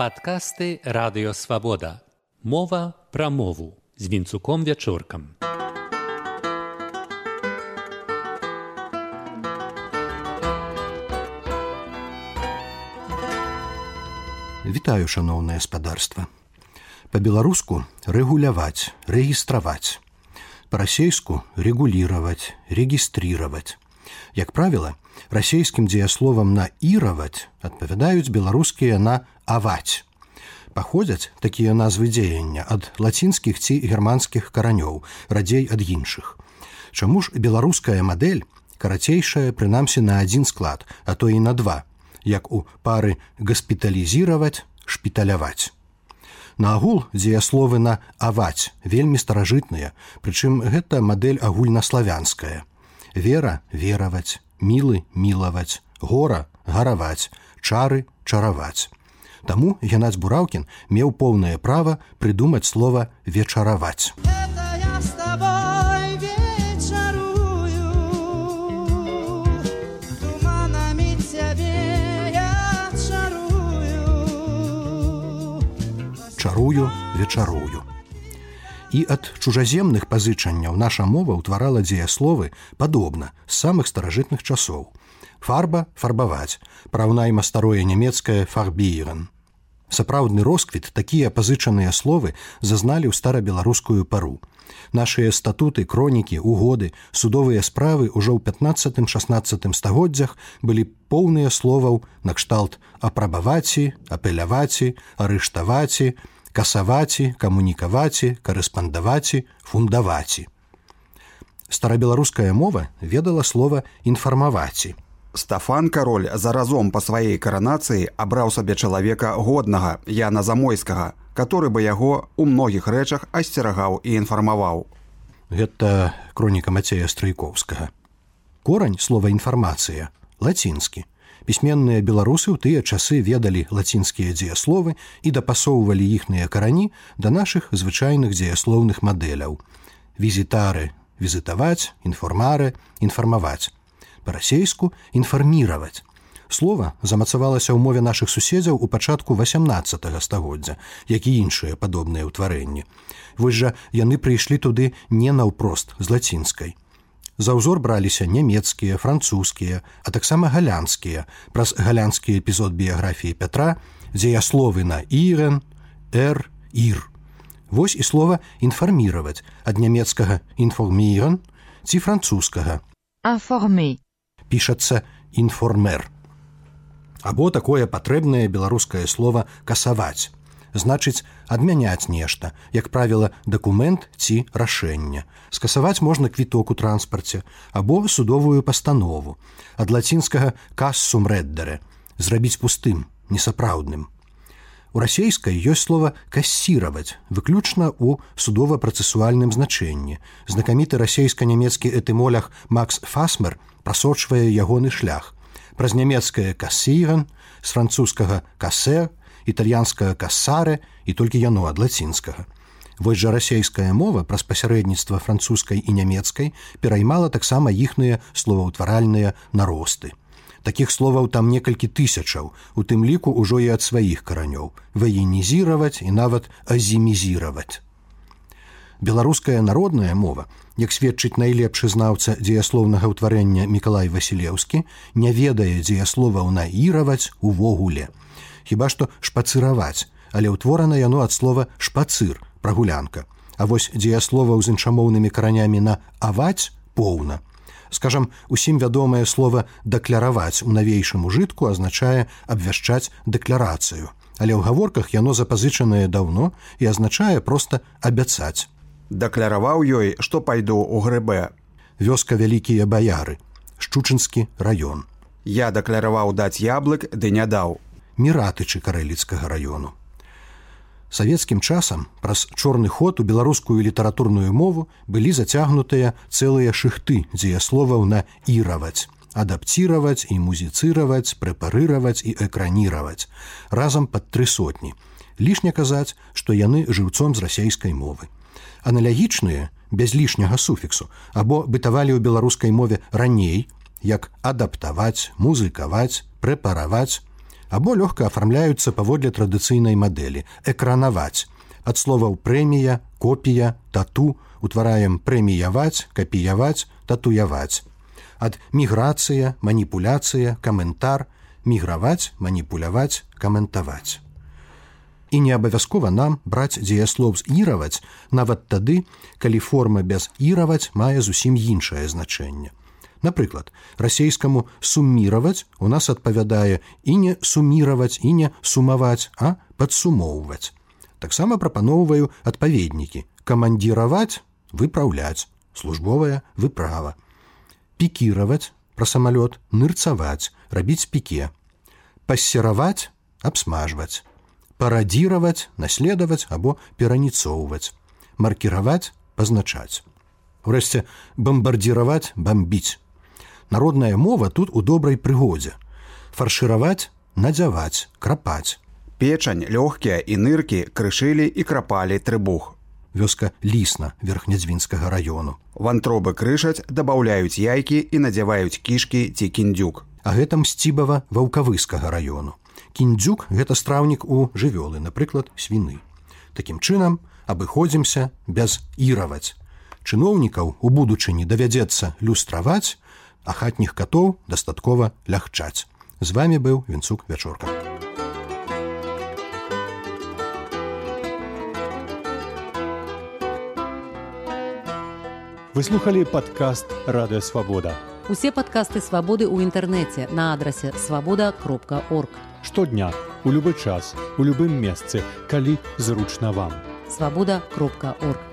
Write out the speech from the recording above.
Падкасты радыёвабода. Мова пра мову з вінцуком вячоркам. Вітаю шаноўнае спадарства. Па-беларуску рэгуляваць, рэгістраваць. Па-расейску рэгуліраваць, рэгістрировать. Як правіла, расійскім дзеясловам на іраваць адпавядаюць беларускія на аваць. Паходзяць такія назвы дзеяння ад лацінскіх ці германскіх каранёў, радзей ад іншых. Чаму ж беларуская мадэль карацейшая прынамсі на адзін склад, а то і на два, як у пары гаспіталізіраваць, шпіталяваць. Наагул дзеясловы на аваць вельмі старажытныя, прычым гэта мадэль агульнаславянская вера вераваць мілы мілаваць гора гараваць чары чараваць. Таму геннадзь бураўкін меў поўнае права прыдумаць слова вечараваць чарую вечарую і ад чужаземных пазычанняў наша мова ўтварала дзеясловы падобна з самых старажытных часоў. Фарба фарбаваць, праўнайма старое нямецкае фарбіран. Сапраўдны росквіт такія пазычаныя словы зазналі ў старабеларускую пару. Нашыя статуты, кронікі, угоды, судовыя справы ўжо ў 15-16 стагоддзях былі поўныя словаў накшталт апрабаваці, апеляваці, арыштаваці, касаваці, камунікаваці, карэспандаваці, фундаваці. Старабеларуская мова ведала слова інфармаваці. Стафан кароль заразом па сваёй каранацыі абраў сабе чалавека годнага Яна замойскага, который бы яго ў многіх рэчах асцерагаў і інфармаваў. Гэта кроніка Мацея Страйкоўскага. Корань слова інфармацыя лацінскі пісьменныя беларусы ў тыя часы ведалі лацінскія дзеясловы і дапасоўвалі іхныя карані да нашых звычайных дзеяслоўных мадэляў. Візітары візітаваць інформары інфармаваць. Па-расейску інфарміраваць. Слова замацавалася ў мове нашых суседзяў у пачатку 18 стагоддзя як і іншыя падобныя ўтварэнні. Вось жа яны прыйшлі туды не наўпрост з лацінскай За ўзор браліся нямецкія, французскія, а таксама галянскія праз галянскі эпізод біяграфіі Пятра, дзе я словы на ірен, р, ір. Вось і слова інфарміраваць ад нямецкага інформіран ці французскага. Інформы. Пішацца інформер. Або такое патрэбнае беларускае слово касаваць значыць адмяняць нешта як правіла дакумент ці рашэнне. Скасаваць можна квіток у транспарце або судовую пастанову ад лацінскага кассум рэддары зрабіць пустым несапраўдным. У расейскай ёсць слова кассіраваць выключна ў судова-працэсуальным значэнні. Знакаміты расійска-нямецкі этымолях макс фасмер прасочвае ягоны шлях. Праз нямецкае касіран з французскага касер італьянскага касары і толькі яно ад лацінскага. Вось жа расійская мова праз пасярэдніцтва французскай і нямецкай пераймала таксама іхныя словаўтваральныя наросты. Такіх словаў там некалькі тысячаў, у тым ліку ўжо і ад сваіх каранёў, ваенізіраваць і нават азімізіраваць. Беларуская народная мова, як сведчыць найлепшы знаўца дзеяслоўнага ўтварэння Миколай Васілеўскі, не ведае дзеясловаў наіраваць увогуле хіба што шпацыраваць, але ўтворана яно ад слова шпацыр прагулянка. А вось дзеясловаў з іншамоўнымі каранямі на аваць поўна. Скажам, усім вядомае слово дакляраваць у навейшым ужытку азначае абвяшчаць дэкларацыю. Але ў гаворках яно запазычанае даўно і азначае проста абяцаць. Дакляраваў ёй, што пайду ў грыбе. Вёска вялікія баяры, шчучынскі раён. Я дакляраваў даць яблык, ды не даў міратычы карэліцкага раёну. Савецкім часам праз чорны ход у беларускую літаратурную мову былі зацягнутыя цэлыя шыхты дзеясловаў на іраваць, адаптціраваць і музіцыраваць, прэпарыраваць і экраніраваць разам пад тры сотні. Лішне казаць, што яны жыўцом з расійскай мовы. Аналагічныя без лішняга суфіксу або бытавалі ў беларускай мове раней, як адаптаваць, музыкаваць, прэпараваць, або лёгка афармляюцца паводле традыцыйнай мадэлі экранаваць. Ад словаў прэмія копія тату. Утвараем прэміяваць капіяваць татуяваць ад міграцыя маніпуляцыя каментар міграваць маніпуляваць каментаваць і не абавязкова нам браць дзеяслов з іраваць нават тады калі форма без іраваць мае зусім іншае значэнне Напрыклад, расейскаму сумміраваць у нас адпавядае і не суміраваць і не сумаваць, а падсумоўваць. Таксама прапаноўваю адпаведнікі, камандзіраваць, выпраўляць, службовая выправа. Пікіраваць пра самалёт, нырцаваць, рабіць піке. Пассераваць, абсмажваць. Парадзіраваць, наследаваць або пераніцоўваць. Маркіраваць, пазначаць. Урэшце бамбардзіраваць, бамбіць народная мова тут у добрай прыгодзе. Фаршыраваць надзяваць крапаць. Печань лёгкія і ныркі крышылі і крапалі трыбух. Вёска лісна верхнядзвінскага раёну. Вантробы крышаць дабаўляюць яйкі і надзяваюць кішкі ці кіндзюк. А гэта мсцібава ваўкавыскага раёну. Кіндзюк гэта страўнік у жывёлы напрыклад свіны. Такім чынам абыходзімся без іраваць. Чыноўнікаў у будучыні давядзецца люстраваць а хатніх катоў дастаткова лягчаць. З вами быў вінцук вячорка. Выслухалі падкаст радыёвабода. Усе падкасты свабоды ў інтэрнэце на адрасе свабода кропка орг. Штодня, у любы час, у любым месцы, калі зручна вам. Свабода кропка орг.